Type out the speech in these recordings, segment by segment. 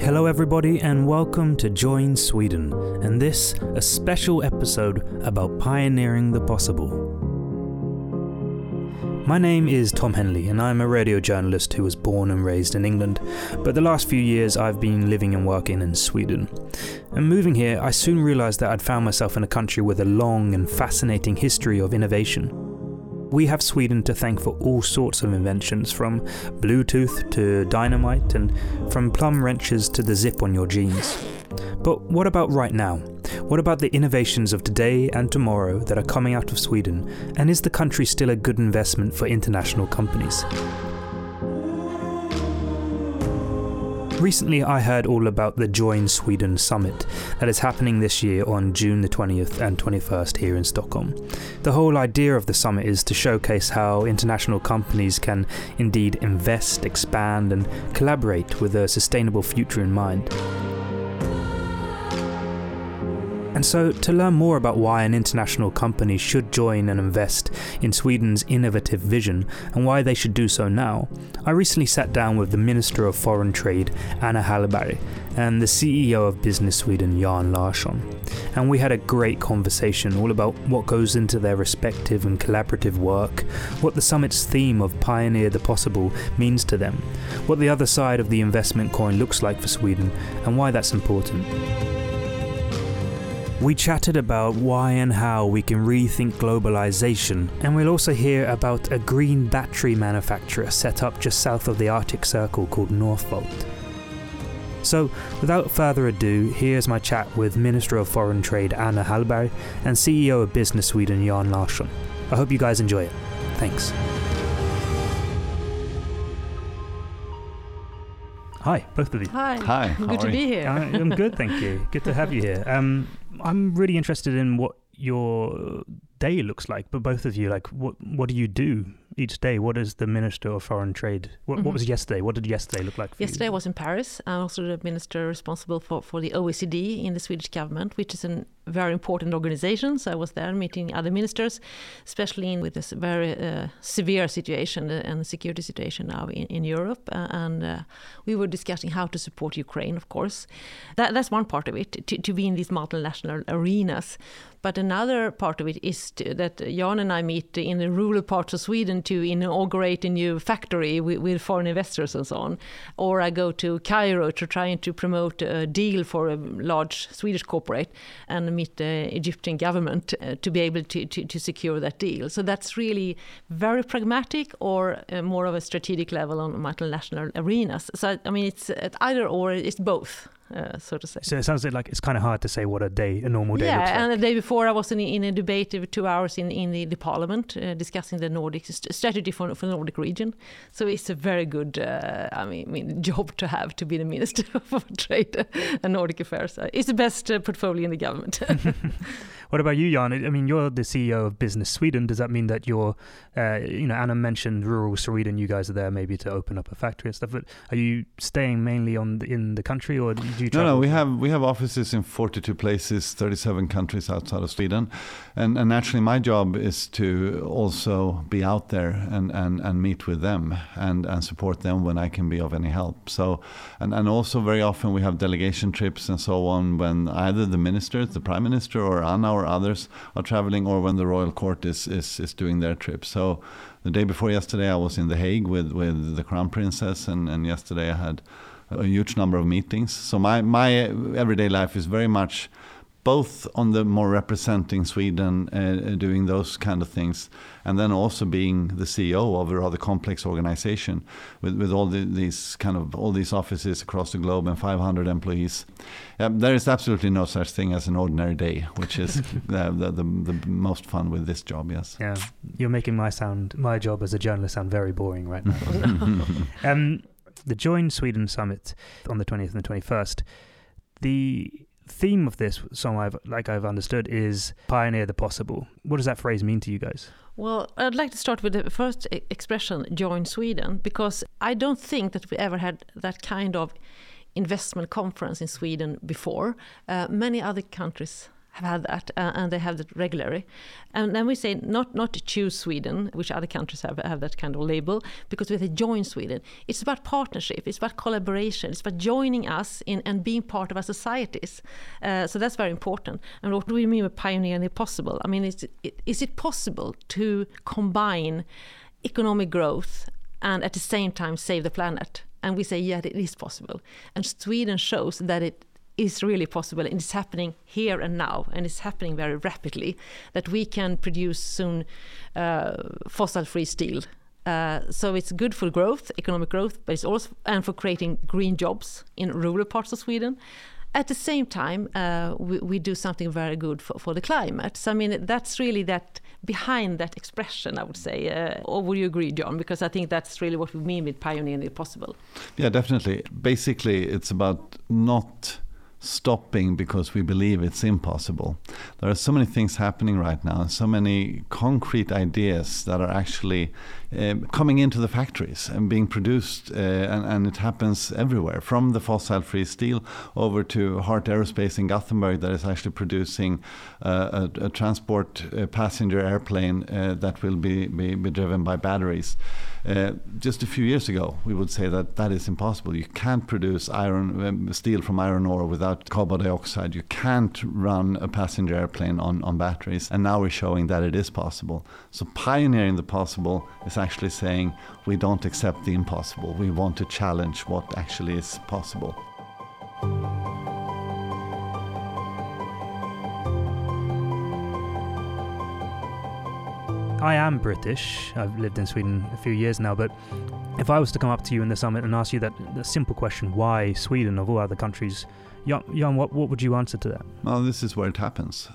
Hello, everybody, and welcome to Join Sweden, and this, a special episode about pioneering the possible. My name is Tom Henley, and I'm a radio journalist who was born and raised in England, but the last few years I've been living and working in Sweden. And moving here, I soon realised that I'd found myself in a country with a long and fascinating history of innovation. We have Sweden to thank for all sorts of inventions, from Bluetooth to dynamite, and from plum wrenches to the zip on your jeans. But what about right now? What about the innovations of today and tomorrow that are coming out of Sweden? And is the country still a good investment for international companies? Recently, I heard all about the Join Sweden summit that is happening this year on June the 20th and 21st here in Stockholm. The whole idea of the summit is to showcase how international companies can indeed invest, expand, and collaborate with a sustainable future in mind. And so, to learn more about why an international company should join and invest in Sweden's innovative vision and why they should do so now, I recently sat down with the Minister of Foreign Trade, Anna Hallberg, and the CEO of Business Sweden, Jan Larsson. And we had a great conversation all about what goes into their respective and collaborative work, what the summit's theme of Pioneer the Possible means to them, what the other side of the investment coin looks like for Sweden, and why that's important. We chatted about why and how we can rethink globalization, and we'll also hear about a green battery manufacturer set up just south of the Arctic Circle called Northvolt. So, without further ado, here's my chat with Minister of Foreign Trade Anna Hallberg and CEO of Business Sweden Jan Larsson. I hope you guys enjoy it. Thanks. Hi, both of you. Hi. Hi. Good to be here. I'm good, thank you. Good to have you here. Um, I'm really interested in what your day looks like. But both of you, like, what what do you do each day? What is the Minister of Foreign Trade? What, Mhm. what was yesterday? What did yesterday look like for Yesterday I was in Paris. I'm also the minister responsible for, for the OECD in the Swedish government, which is a very important organization. So I was there meeting other ministers, especially in, with this very uh, severe situation uh, and security situation now in, in Europe. Uh, and uh, we were discussing how to support Ukraine, of course. That, that's one part of it, to, to be in these multinational arenas. But another part of it is to, that Jan and I meet in the rural parts of Sweden to inaugurate a new factory with, with foreign investors and so on. Or I go to Cairo to try to promote a deal for a large Swedish corporate and meet the Egyptian government uh, to be able to, to, to secure that deal. So that's really very pragmatic or uh, more of a strategic level on multinational arenas. So, I mean, it's uh, either or, it's both. Uh, so to say. So it sounds like it's kind of hard to say what a day, a normal day yeah, looks like. and the day before I was in, in a debate of two hours in, in the, the parliament uh, discussing the Nordic st- strategy for, for the Nordic region. So it's a very good, uh, I, mean, mean, job to have to be the minister for trade and Nordic affairs. It's the best uh, portfolio in the government. What about you, Jan? I mean, you're the CEO of Business Sweden. Does that mean that you're, uh, you know, Anna mentioned rural Sweden. You guys are there maybe to open up a factory and stuff. But are you staying mainly on the, in the country, or do you No, no, we have we have offices in 42 places, 37 countries outside of Sweden, and and naturally my job is to also be out there and and and meet with them and and support them when I can be of any help. So, and and also very often we have delegation trips and so on when either the minister, the prime minister, or Anna or others are traveling, or when the royal court is is is doing their trip. So. The day before yesterday, I was in The Hague with, with the Crown Princess, and, and yesterday I had a huge number of meetings. So my my everyday life is very much both on the more representing Sweden, uh, doing those kind of things, and then also being the CEO of a rather complex organization with with all the, these kind of all these offices across the globe and 500 employees. Um, there is absolutely no such thing as an ordinary day, which is the, the, the the most fun with this job. Yes. Yeah, you're making my sound, my job as a journalist, sound very boring right now. um, the Join Sweden summit on the 20th and the 21st. The theme of this song, I've like I've understood, is pioneer the possible. What does that phrase mean to you guys? Well, I'd like to start with the first expression, join Sweden, because I don't think that we ever had that kind of investment conference in Sweden before. Uh, many other countries have had that, uh, and they have that regularly. And then we say not not to choose Sweden, which other countries have have that kind of label, because we say join Sweden. It's about partnership. It's about collaboration. It's about joining us in and being part of our societies. Uh, so that's very important. And what do we mean by pioneering the possible? I mean, is it, is it possible to combine economic growth and at the same time save the planet? And we say, yeah, it is possible. And Sweden shows that it is really possible and it's happening here and now and it's happening very rapidly that we can produce soon uh, fossil free steel. Uh, so it's good for growth economic growth but it's also and for creating green jobs in rural parts of sweden. At the same time uh, we, we, do something very good for, for, the climate. So i mean that's really that behind that expression i would say uh, or would you agree Jan? Because i think that's really what we mean with pioneering the possible. Yeah definitely. Basically it's about not stopping because we believe it's impossible. There are so many things happening right now, so many concrete ideas that are actually uh, coming into the factories and being produced, uh, and, and, it happens everywhere, from the fossil-free steel over to Heart Aerospace in Gothenburg that is actually producing uh, a, a, transport uh, passenger airplane uh, that will be, be, be, driven by batteries. Uh, just a few years ago, we would say that that is impossible. You can't produce iron um, steel from iron ore without carbon dioxide. You can't run a passenger airplane on, on batteries. And now we're showing that it is possible. So pioneering the possible is actually saying we don't accept the impossible. We want to challenge what actually is possible. I am British. I've lived in Sweden a few years now, but if I was to come up to you in the summit and ask you that the simple question, why Sweden of all other countries, Jan, what, what would you answer to that? Well, this is where it happens.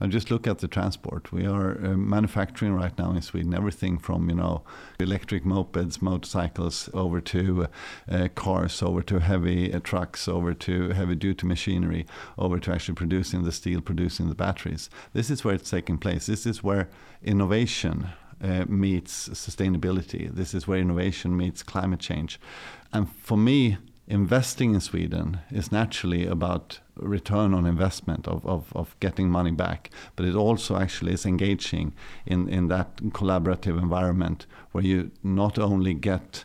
And just look at the transport. We are uh, manufacturing right now in Sweden everything from you know electric mopeds, motorcycles, over to uh, cars, over to heavy uh, trucks, over to heavy duty machinery, over to actually producing the steel, producing the batteries. This is where it's taking place. This is where innovation uh, meets sustainability. This is where innovation meets climate change. And for me, investing in Sweden is naturally about return on investment of, of, of getting money back, but it also actually is engaging in, in that collaborative environment where you not only get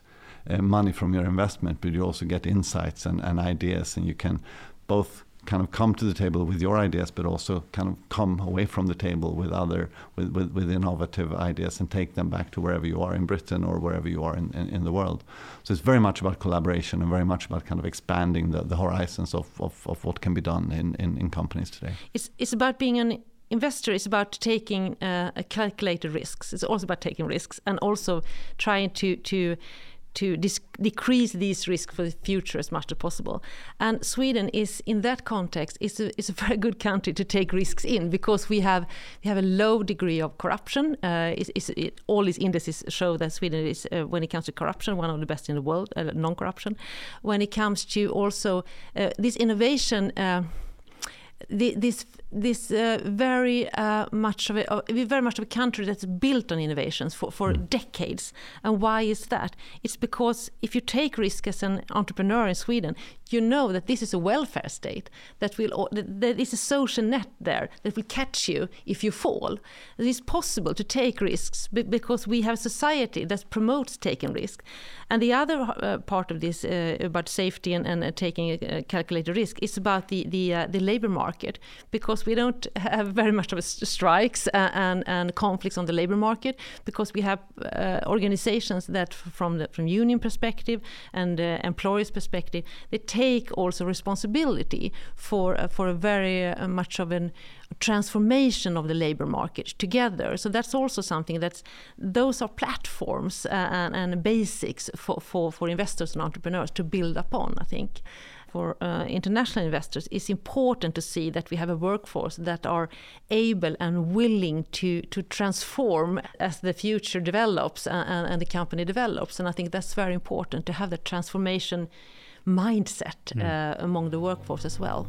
uh, money from your investment, but you also get insights and, and ideas, and you can both kind of come to the table with your ideas, but also kind of come away from the table with other with, with, with innovative ideas and take them back to wherever you are in Britain or wherever you are in, in, in, the world. So it's very much about collaboration and very much about kind of expanding the, the horizons of, of, of what can be done in, in, in companies today. It's it's about being an investor is about taking uh, calculated risks. It's also about taking risks and also trying to to to decrease these risks for the future as much as possible. And Sweden is, in that context, is a, is a very good country to take risks in because we have we have a low degree of corruption. Uh, it's, it's, it, all these indices show that Sweden is, uh, when it comes to corruption, one of the best in the world, uh, non-corruption. When it comes to also uh, this innovation uh, the, this this uh, very uh, much of a uh, very much of a country that's built on innovations for, for mm. decades. And why is that? It's because if you take risk as an entrepreneur in Sweden, you know that this is a welfare state that will there is a social net there that will catch you if you fall. It is possible to take risks because we have a society that promotes taking risks. And the other uh, part of this uh, about safety and, and uh, taking a calculated risk is about the the, uh, the labor market because we don't have very much of strikes uh, and and conflicts on the labor market because we have uh, organizations that from the from union perspective and employers perspective they take also responsibility for for a very much of an transformation of the labor market together. So that's also something that's those are platforms uh, and, and, basics for, for, for investors and entrepreneurs to build upon, I think. For uh, international investors, it's important to see that we have a workforce that are able and willing to, to transform as the future develops and, and the company develops. And I think that's very important to have that transformation mindset mm. uh, among the workforce as well.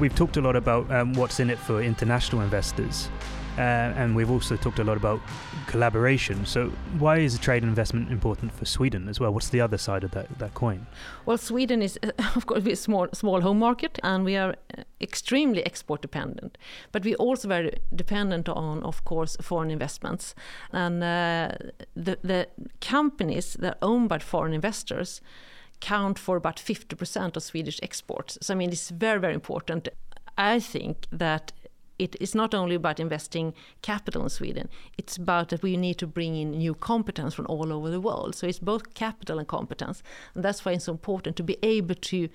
We've talked a lot about um, what's in it for international investors, uh, and we've also talked a lot about collaboration. So, why is trade investment important for Sweden as well? What's the other side of that, that coin? Well, Sweden is, of course, a small, small home market, and we are uh, extremely export dependent. But we're also very dependent on, of course, foreign investments. And uh, the, the companies that are owned by foreign investors count for about 50% of Swedish exports. So, I mean, it's very, very important. I think that it is not only about investing capital in Sweden, it's about that we need to bring in new competence from all over the world. So it's both capital and competence. And that's why it's so important to be able to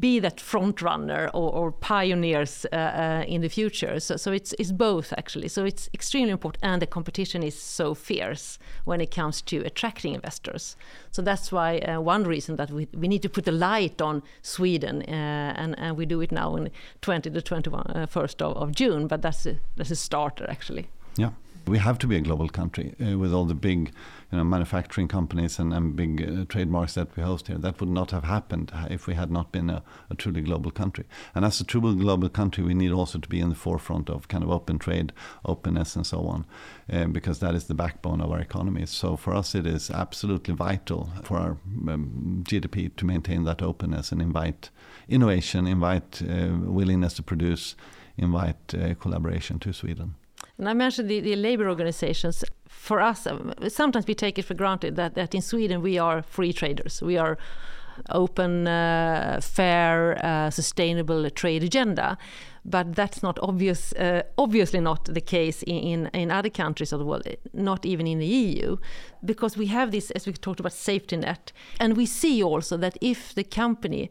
be that front runner or, or pioneers uh, uh, in the future. So, so it's, it's both actually. So it's extremely important. And the competition is so fierce when it comes to attracting investors. So that's why uh, one reason that we, we need to put a light on Sweden, uh, and, and we do it now in 20 to 21st uh, of, of June. But that's a, that's a starter actually. Yeah we have to be a global country uh, with all the big you know, manufacturing companies and, and big uh, trademarks that we host here. That would not have happened if we had not been a, a, truly global country. And as a truly global country, we need also to be in the forefront of kind of open trade, openness, and so on, uh, because that is the backbone of our economy. So for us, it is absolutely vital for our um, GDP to maintain that openness and invite innovation, invite uh, willingness to produce, invite uh, collaboration to Sweden. And I mentioned the, the labor organizations. For us, um, sometimes we take it for granted that, that in Sweden we are free traders. We are open, uh, fair, uh, sustainable trade agenda. But that's not obvious. Uh, obviously, not the case in, in other countries of the world. Not even in the EU, because we have this, as we talked about, safety net, and we see also that if the company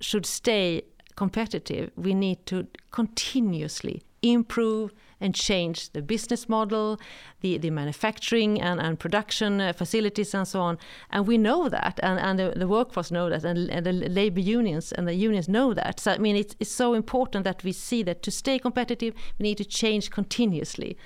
should stay competitive, we need to continuously improve and change the business model, the, the manufacturing and, and production uh, facilities and so on. And we know that, and, and the, the workforce know that, and, and, the labor unions and the unions know that. So, I mean, it's, it's so important that we see that to stay competitive, we need to change continuously.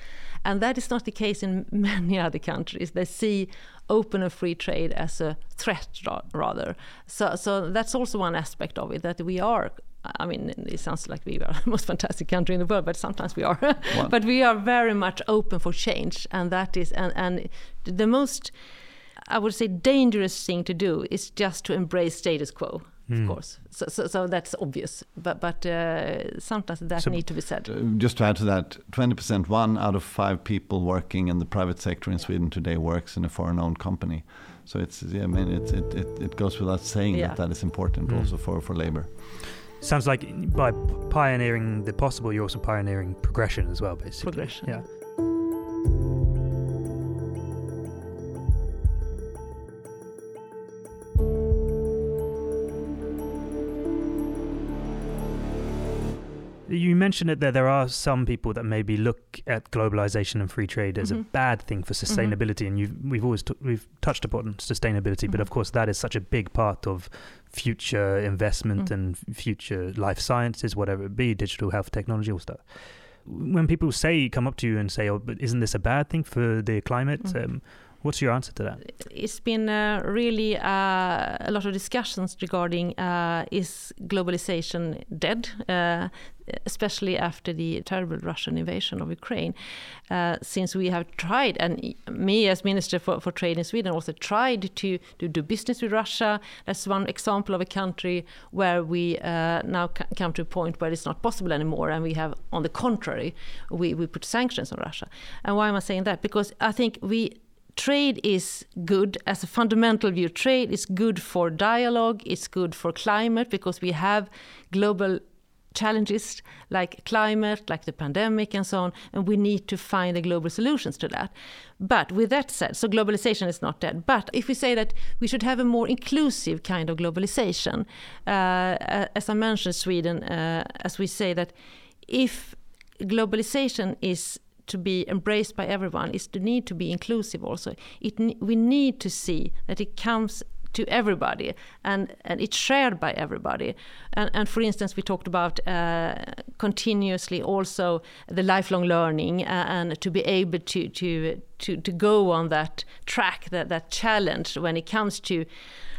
And that is not the case in many other countries. They see open and free trade as a threat, rather. So, so that's also one aspect of it that we are I mean, it sounds like we are the most fantastic country in the world, but sometimes we are. but we are very much open for change, and that is, and, and the most, I would say, dangerous thing to do is just to embrace status quo. Mm. Of hmm. course, so, so, so, that's obvious, but but uh, sometimes that so, need to be said. Uh, just to add to that, twenty percent, one out of five people working in the private sector in. Sweden today works in a foreign-owned company. So it's, I mean, it it, it, it goes without saying yeah. that that is important mm. also for for labor. Sounds like by pioneering the possible, you're also pioneering progression as well, basically. Progression. Yeah. You mentioned it there. There are some people that maybe look at globalization and free trade as mm-hmm. a bad thing for mm-hmm. sustainability, mm-hmm. and we've always t- we've touched upon sustainability, mm-hmm. but of course that is such a big part of future investment mm. and future life sciences, whatever it be, digital health technology, all stuff. When people say come up to you and say, "Oh, but isn't this a bad thing for the climate?" Mm. Um, What's your answer to that? It's been uh, really uh, a lot of discussions regarding uh, is globalization dead, uh, especially after the terrible Russian invasion of Ukraine. Uh, since we have tried, and me as Minister for, for Trade in Sweden also tried to, to do business with Russia. That's one example of a country where we uh, now come to a point where it's not possible anymore, and we have, on the contrary, we, we put sanctions on Russia. And why am I saying that? Because I think we trade is good as a fundamental view. Trade is good for dialogue, it's good for climate because we have global challenges like climate, like the pandemic, and so on, and we need to find the global solutions to that. But with that said, so globalization is not dead. But if we say that we should have a more inclusive kind of globalization, uh, as I mentioned, Sweden, uh, as we say that if globalization is to be embraced by everyone is the need to be inclusive also. It, we need to see that it comes to everybody and, and it's shared by everybody. And, and for instance, we talked about uh, continuously also the lifelong learning and to be able to, to, to, to go on that track, that, that challenge when it comes to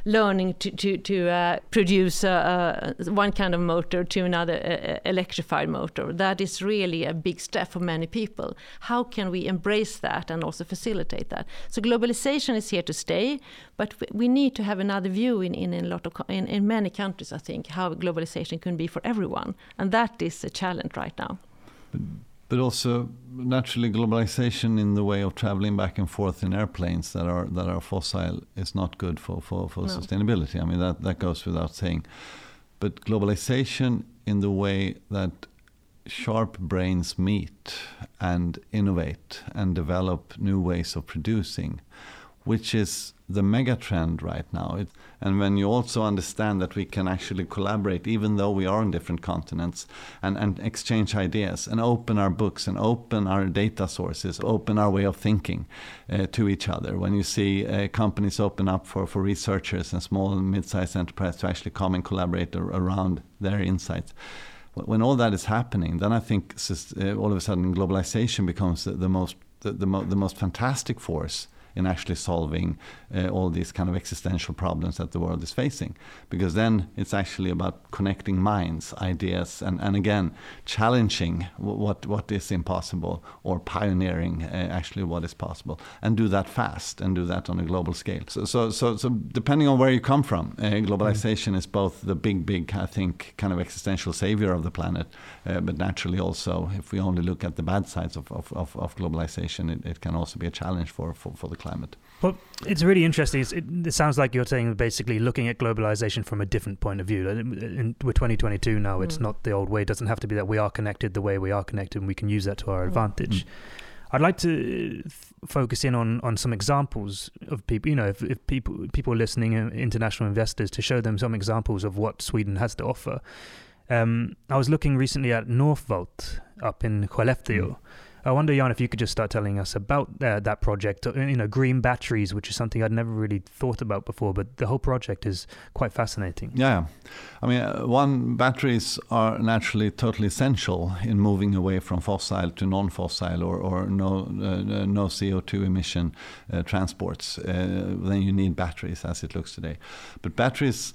learning to to, to uh, produce uh, one kind of motor to another electrified motor. That is really a big step for many people. How can we embrace that and also facilitate that? So globalization is here to stay, but we need to have another view in, in, in a lot of in, in many countries. I think how globalization can be for everyone, and that is a challenge right now. But also naturally globalization in the way of traveling back and forth in airplanes that are that are fossil is not good for, for, for no. sustainability. I mean that, that goes without saying. But globalization in the way that sharp brains meet and innovate and develop new ways of producing, which is the mega trend right now. It, and when you also understand that we can actually collaborate, even though we are on different continents, and, and exchange ideas and open our books and open our data sources, open our way of thinking uh, to each other. When you see uh, companies open up for, for researchers and small and mid sized enterprise to actually come and collaborate around their insights when all that is happening, then I think uh, all of a sudden globalization becomes the, the most the, the, mo- the, most fantastic force in actually solving uh, all these kind of existential problems that the world is facing. Because then it's actually about connecting minds, ideas, and, and again, challenging what, what is impossible or pioneering uh, actually what is possible. And do that fast and do that on a global scale. So, so, so, so depending on where you come from, uh, globalization mm. is both the big, big, I think, kind of existential savior of the planet, uh, but naturally also, if we only look at the bad sides of, of, of, of globalization, it, it, can also be a challenge for, for, for the climate. Well, it's really interesting. It, it, sounds like you're saying basically looking at globalization from a different point of view. In, we're 2022 now. Mm. It's not the old way. It doesn't have to be that we are connected the way we are connected, and we can use that to our mm. advantage. Mm. I'd like to focus in on, on some examples of people. You know, if, if people people listening, uh, international investors, to show them some examples of what Sweden has to offer. Um, I was looking recently at Northvolt up in Skellefteå. Mm I wonder, Jan, if you could just start telling us about uh, that project. Uh, you know, green batteries, which is something I'd never really thought about before, but the whole project is quite fascinating. Yeah, I mean, uh, one batteries are naturally totally essential in moving away from fossil to non-fossil or, or no uh, no CO two emission uh, transports. Uh, then you need batteries, as it looks today. But batteries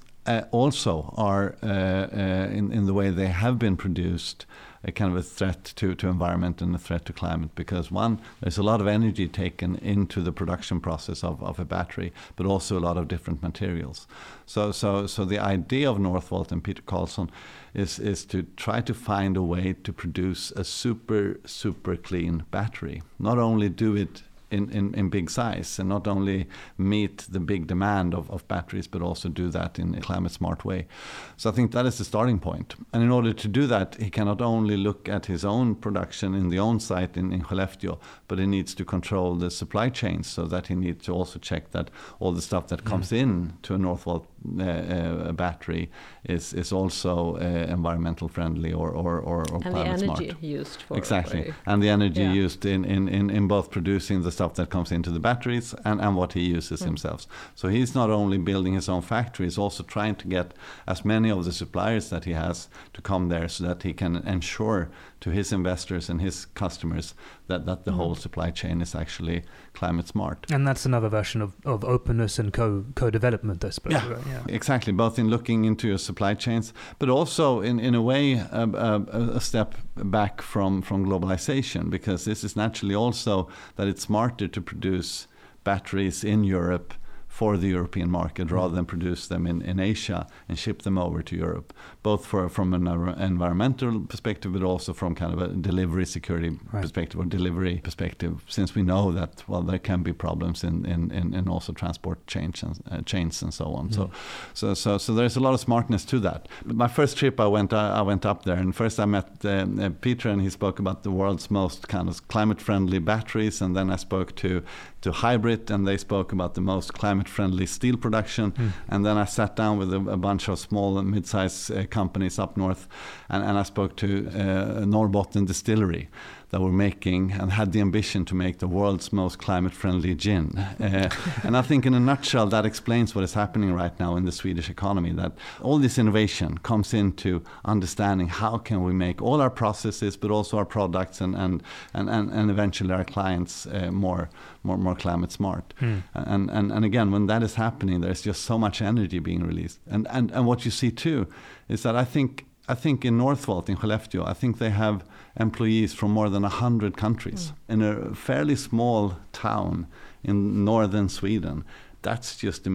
also are in in the way they have been produced a kind of a threat to, to environment and a threat to climate because one, there's a lot of energy taken into the production process of, of a battery, but also a lot of different materials. So, so, so the idea of Northvolt and Peter Carlsson is, is to try to find a way to produce a super, super clean battery. Not only do it in, in, in big size and not only meet the big demand of, of batteries, but also do that in a climate smart way. So I think that is the starting point. And in order to do that, he cannot only look at his own production in the own site in, in Skellefteå, but he needs to control the supply chains so that he needs to also check that all the stuff that comes mm. in to a Northvolt uh, uh, battery is is also uh, environmental friendly or or, or, or and climate the energy smart. used for exactly, for and the energy yeah. used in, in, in, in both producing the stuff that comes into the batteries and, and what he uses mm. himself. So he's not only building his own factory, he's also trying to get as many of the suppliers that he has to come there so that he can ensure to his investors and his customers that, that the mm. whole supply chain is actually climate smart. And that's another version of, of openness and co co development, I suppose. Yeah, right? yeah, exactly. Both in looking into your supply chains, but also in, in a way a, a, a step back from, from globalization, because this is naturally also that it's smarter to produce batteries in Europe for the European market rather than produce them in, in Asia and ship them over to Europe, both for from an environmental perspective, but also from kind of a delivery security right. perspective or delivery perspective, since we know that, well, there can be problems in, in, in, in also transport chains and, uh, chains and so on. Mm. So, so, so, so there's a lot of smartness to that. But my first trip, I went, I, I went up there, and first I met uh, uh, Peter, and he spoke about the world's most kind of climate friendly batteries, and then I spoke to to HYBRIT, and they spoke about the most climate-friendly steel production. Mm. And then I sat down with a, a bunch of small and mid-sized uh, companies up north, and, and I spoke to uh, Norrbotten Distillery that were making and had the ambition to make the world's most climate friendly gin. Uh, and I think, in a nutshell, that explains what is happening right now in the Swedish economy. That all this innovation comes into understanding how can we make all our processes, but also our products and, and, and, and, and eventually our clients uh, more, more, more climate smart. Mm. And, and, and again, when that is happening, there's just so much energy being released. And and and what you see too is that I think I think in Northvolt in Skellefteå, I think they have employees from more than 100 countries mm. in a fairly small town in northern Sweden. That's just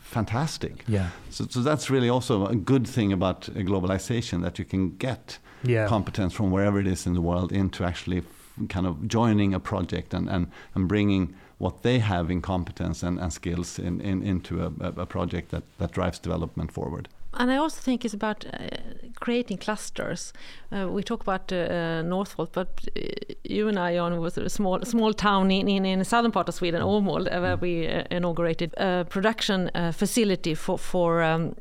fantastic. Yeah. So, so that's really also a good thing about globalization that you can get yeah. competence from wherever it is in the world into actually kind of joining a project and, and, and bringing what they have in competence and, and skills in, in, into a, a project that, that drives development forward and I also think it's about uh, creating clusters. Uh, we talk about uh, uh Northvolt, but uh, you and I, Jan, was a small small town in, in, in the southern part of Sweden, Åmål, uh, where we inaugurated a production facility for for um,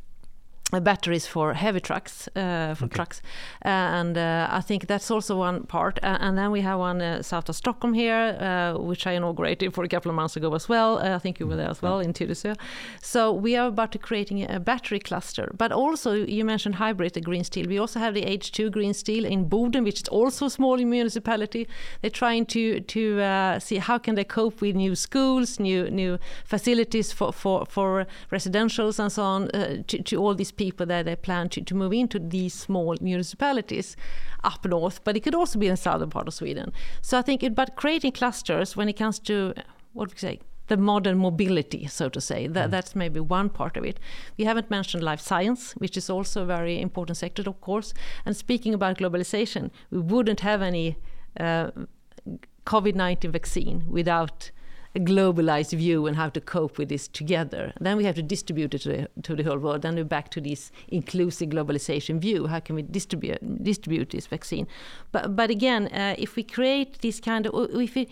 batteries for heavy trucks uh, for okay. trucks. Uh, and uh, I think that's also one part. And then we have one south of Stockholm here which I inaugurated for a couple of months ago as well. I think you were there as well in Tyresö. So we are about to creating a battery cluster. But also you mentioned HYBRIT the green steel. We also have the H2 green steel in Boden which is also a small municipality. They're trying to to uh, see how can they cope with new schools new new facilities for for, for residentials and so on uh, to, to all these people that they plan to, to move into these small municipalities up north, but it could also be in the southern part of Sweden. So I think about creating clusters when it comes to what we say the modern mobility, so to say. That, mm. That's maybe one part of it. We haven't mentioned life science, which is also a very important sector, of course. And speaking about globalization, we wouldn't have any uh, COVID 19 vaccine without a globalized view and how to cope with this together. Then we have to distribute it to the, to the whole world. Then we're back to this inclusive globalization view. How can we distribute distribute this vaccine? But but again, uh, if we create this kind of if we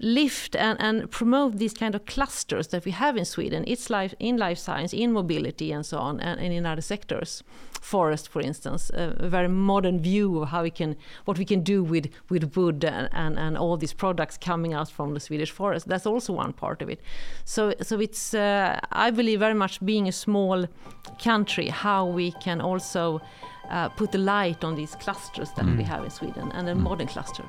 lift and, and promote these kind of clusters that we have in Sweden. It's life in life science, in mobility, and so on, and, and in other sectors. Forest, for instance, a, a, very modern view of how we can, what we can do with with wood and, and, and all these products coming out from the Swedish forest. That's also one part of it. So so it's uh, I believe very much being a small country, how we can also uh, put the light on these clusters that mm. we have in Sweden and a mm. modern cluster.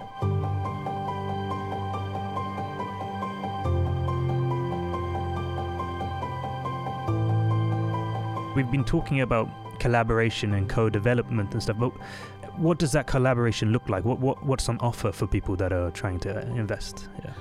We've been talking about collaboration and co-development and stuff, but what does that collaboration look like? What, what what's on offer for people that are trying to invest? Yeah.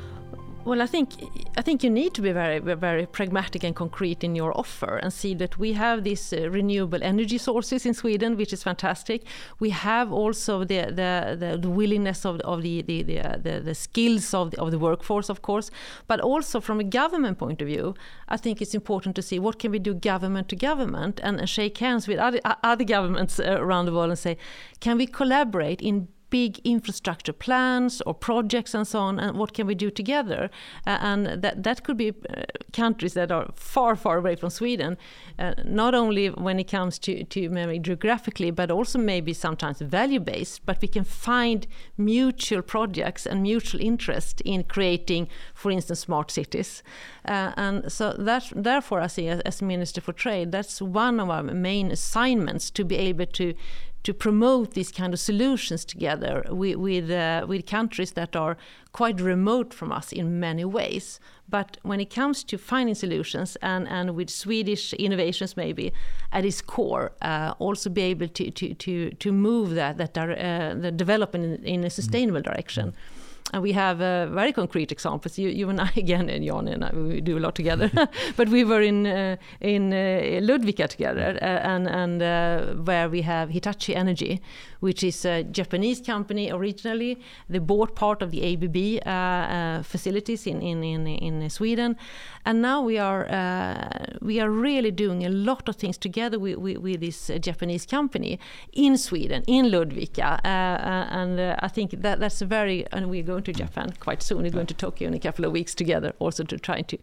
Well, I think I think you need to be very very pragmatic and concrete in your offer and see that we have these uh, renewable energy sources in Sweden, which is fantastic. We have also the the, the, the willingness of, of the the, the, uh, the, skills of the, of the workforce, of course, but also from a government point of view, I think it's important to see what can we do government to government and, and shake hands with other other governments uh, around the world and say, can we collaborate in big infrastructure plans or projects and so on, and what can we do together? Uh, and that that could be uh, countries that are far, far away from Sweden, uh, not only when it comes to to maybe geographically, but also maybe sometimes value based. But we can find mutual projects and mutual interest in creating, for instance, smart cities. Uh, and so that therefore, I see as, as Minister for Trade, that's one of our main assignments to be able to to promote these kind of solutions together with with, uh, with, countries that are quite remote from us in many ways. But when it comes to finding solutions and, and with Swedish innovations maybe at its core, uh, also be able to, to, to, to move that, that uh, the development in, in a sustainable direction. Mm-hmm and we have uh, very concrete examples. You, you and I again, and Jan and I, we do a lot together. but we were in uh, in uh, Ludvika together, uh, and and uh, where we have Hitachi Energy, which is a Japanese company originally. They bought part of the ABB uh, uh, facilities in, in in in Sweden, and now we are uh, we are really doing a lot of things together with, with, with this uh, Japanese company in Sweden, in Ludvika, and I think that that's very and we're going to Japan quite soon. We're going to Tokyo in a couple of weeks together, also to try to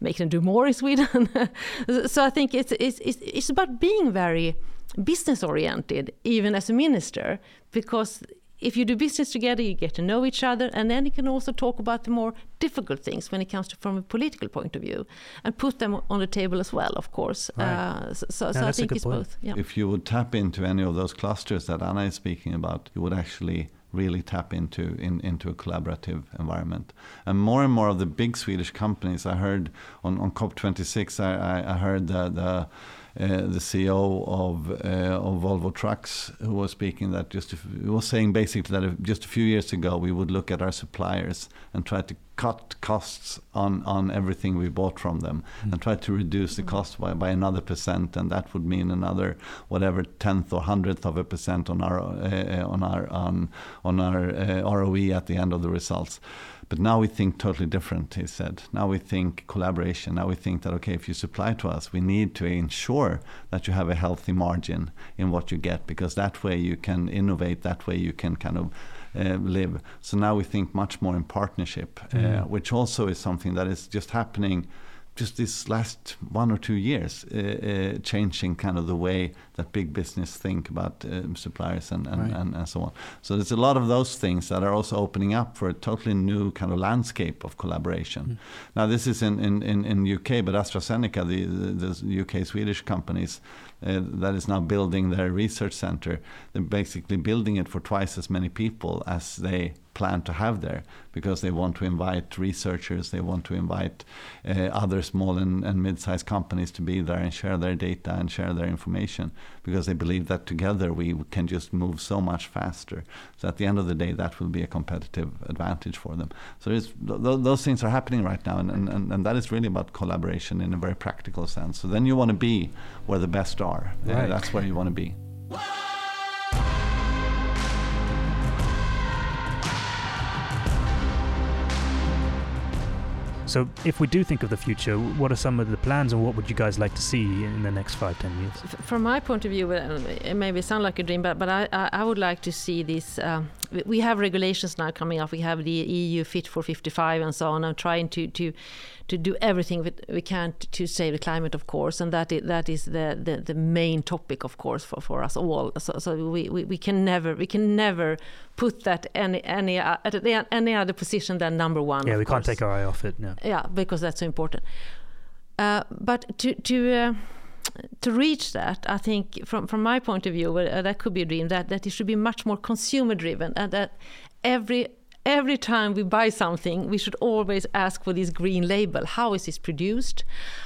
make them do more in Sweden. so I think it's, it's, it's about being very business oriented, even as a minister, because if you do business together, you get to know each other, and then you can also talk about the more difficult things when it comes to from a political point of view, and put them on the table as well, of course. Right. Uh, so, so, so I think it's point. both. Yeah. If you would tap into any of those clusters that Anna is speaking about, you would actually really tap into in, into a collaborative environment. And more and more of the big Swedish companies, I heard on, on COP26, I, I heard the, the uh, the CEO of uh, of Volvo Trucks, who was speaking that just he was saying basically that just a few years ago we would look at our suppliers and try to cut costs on on everything we bought from them mm. and try to reduce the cost by, by another percent, and that would mean another whatever tenth or hundredth of a percent on our uh, on our on on our ROE at the end of the results. But now we think totally different, he said. Now we think collaboration. Now we think that, okay, if you supply to us, we need to ensure that you have a healthy margin in what you get because that way you can innovate, that way you can kind of uh, live. So now we think much more in partnership, uh, mm. uh, which also is something that is just happening just this last one or two years, uh, uh, changing kind of the way that big business think about um, suppliers and and, right. and, and, so on. So there's a lot of those things that are also opening up for a totally new kind of landscape of collaboration. Mm. Now this is in, in, in, in UK, but AstraZeneca, the, the, the UK Swedish companies uh, that is now building their research center, they're basically building it for twice as many people as they plan to have there because they want to invite researchers, they want to invite uh, other small and, and mid-sized companies to be there and share their data and share their information because they believe that together we can just move so much faster. So at the end of the day, that will be a competitive advantage for them. So th- those things are happening right now, and, and, and that is really about collaboration in a very practical sense. So then you want to be where the best are. Right. Yeah, that's where you want to be. So, if we do think of the future, what are some of the plans, and what would you guys like to see in the next five, ten years? From my point of view, it may sound like a dream, but but I I would like to see this. Um, we have regulations now coming up. We have the EU Fit for 55 and so on. I'm trying to to to do everything that we can to save the climate, of course, and that is, that is the, the, the main topic, of course, for, for us all. So, so we, we, we can never we can never put that any any uh, at any other position than number one. Yeah, we course. can't take our eye off it. No. Yeah, because that's so important. Uh, but to to uh, to reach that, I think from from my point of view, uh, that could be a dream that that it should be much more consumer driven, and that every every time we buy something, we should always ask for this green label. How is this produced?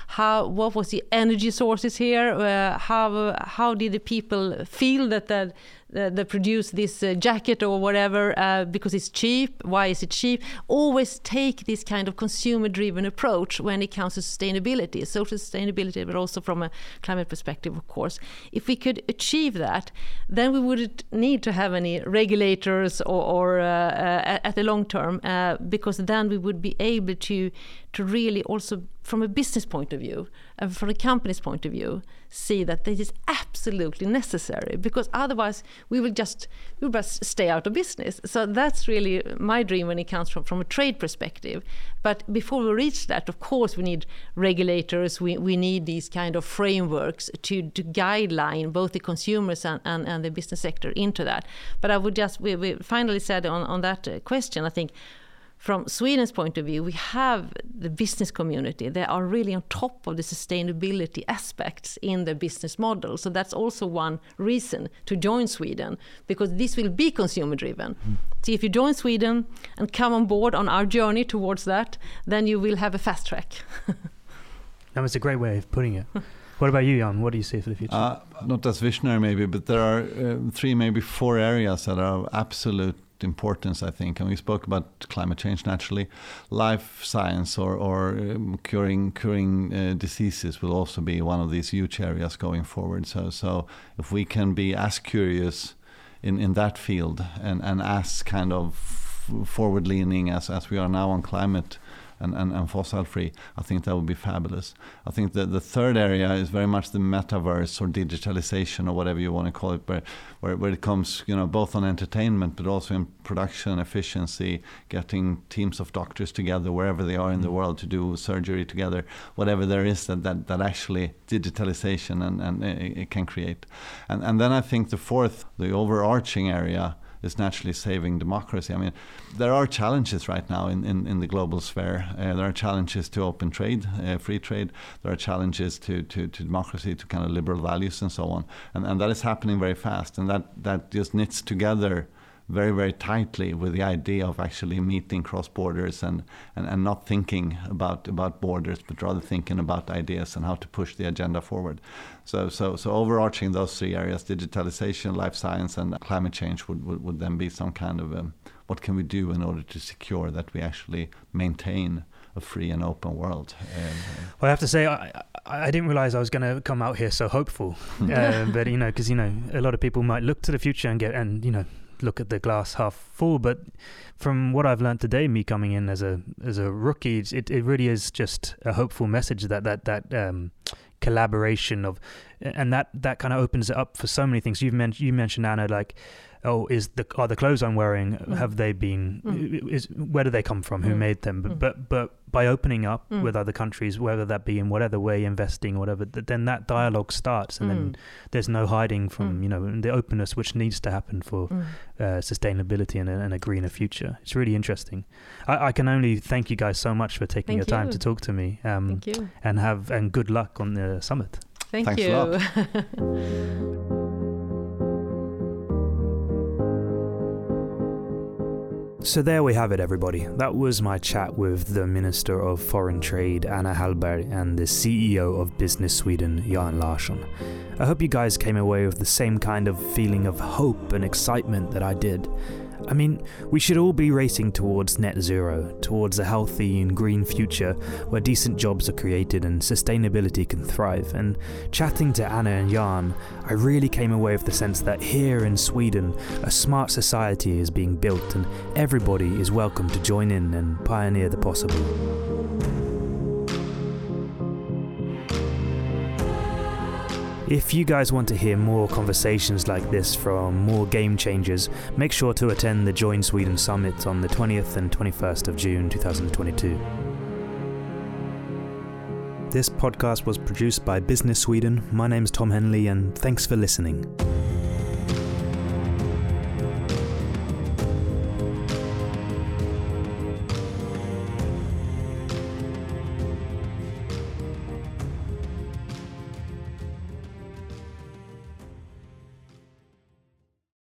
How what was the energy sources here? Uh, how how did the people feel that that uh, produce this uh, jacket or whatever uh, because it's cheap. Why is it cheap? Always take this kind of consumer-driven approach when it comes to sustainability, social sustainability, but also from a climate perspective, of course. If we could achieve that, then we wouldn't need to have any regulators or, or uh, uh, at the long term, uh, because then we would be able to to really also, from a business point of view from a company's point of view, see that this is absolutely necessary because otherwise we will just we will just stay out of business. So that's really my dream when it comes from, from a trade perspective. But before we reach that, of course, we need regulators, we, we need these kind of frameworks to, to guideline both the consumers and, and, and the business sector into that. But I would just, we, we finally said on, on that uh, question, I think from Sweden's point of view, we have the business community. They are really on top of the sustainability aspects in the business model. So that's also one reason to join Sweden, because this will be consumer driven. Mm. So if you join Sweden and come on board on our journey towards that, then you will have a fast track. that was a great way of putting it. What about you, Jan? What do you see for the future? Uh, not as visionary, maybe, but there are uh, three, maybe four areas that are absolute importance, I think. And we spoke about climate change naturally. Life science or, or um, curing curing uh, diseases will also be one of these huge areas going forward. So so if we can be as curious in, in that field and, and as kind of forward leaning as, as we are now on climate and, and, and fossil free, I think that would be fabulous. I think that the third area is very much the metaverse or digitalization or whatever you want to call it, where, where, where it comes, you know, both on entertainment but also in production efficiency, getting teams of doctors together wherever they are in the mm. world to do surgery together, whatever there is that, that, that actually digitalization and, and it, it can create. And, and then I think the fourth, the overarching area, is naturally saving democracy. I mean, there are challenges right now in, in, in the global sphere. Uh, there are challenges to open trade, uh, free trade. There are challenges to, to, to, democracy, to kind of liberal values and so on. And, and that is happening very fast. And that, that just knits together very, very tightly with the idea of actually meeting cross borders and, and, and not thinking about, about borders, but rather thinking about ideas and how to push the agenda forward. So, so, so overarching those three areas, digitalization, life science, and climate change would, would, would then be some kind of um, what can we do in order to secure that we actually maintain a free and open world. Um, well, I have to say, I, I didn't realize I was going to come out here so hopeful. uh, but you know, because you know, a lot of people might look to the future and get and you know look at the glass half full. But from what I've learned today, me coming in as a as a rookie, it it really is just a hopeful message that that that um, collaboration of, and that that kind of opens it up for so many things. You've mentioned you mentioned Anna like oh, is the are the clothes I'm wearing mm. have they been mm. is where do they come from? Who mm. made them? But, mm. but but by opening up mm. with other countries, whether that be in whatever way, investing, or whatever, then that dialogue starts, and then there's no hiding from you know the openness which needs to happen for uh, sustainability and a, and a, greener future. It's really interesting. I, I, can only thank you guys so much for taking thank your time to talk to me. Um, thank you, and have and good luck on the summit. Thank Thanks you. So there we have it, everybody. That was my chat with the Minister of Foreign Trade, Anna Hallberg, and the CEO of Business Sweden, Jan Larsson. I hope you guys came away with the same kind of feeling of hope and excitement that I did. I mean, we should all be racing towards net zero, towards a healthy and green future where decent jobs are created and sustainability can thrive. And chatting to Anna and Jan, I really came away with the sense that here in Sweden, a smart society is being built and everybody is welcome to join in and pioneer the possible. If you guys want to hear more conversations like this from more game changers, make sure to attend the Join Sweden Summit on the 20th and 21st of June 2022. This podcast was produced by Business Sweden. My name is Tom Henley, and thanks for listening.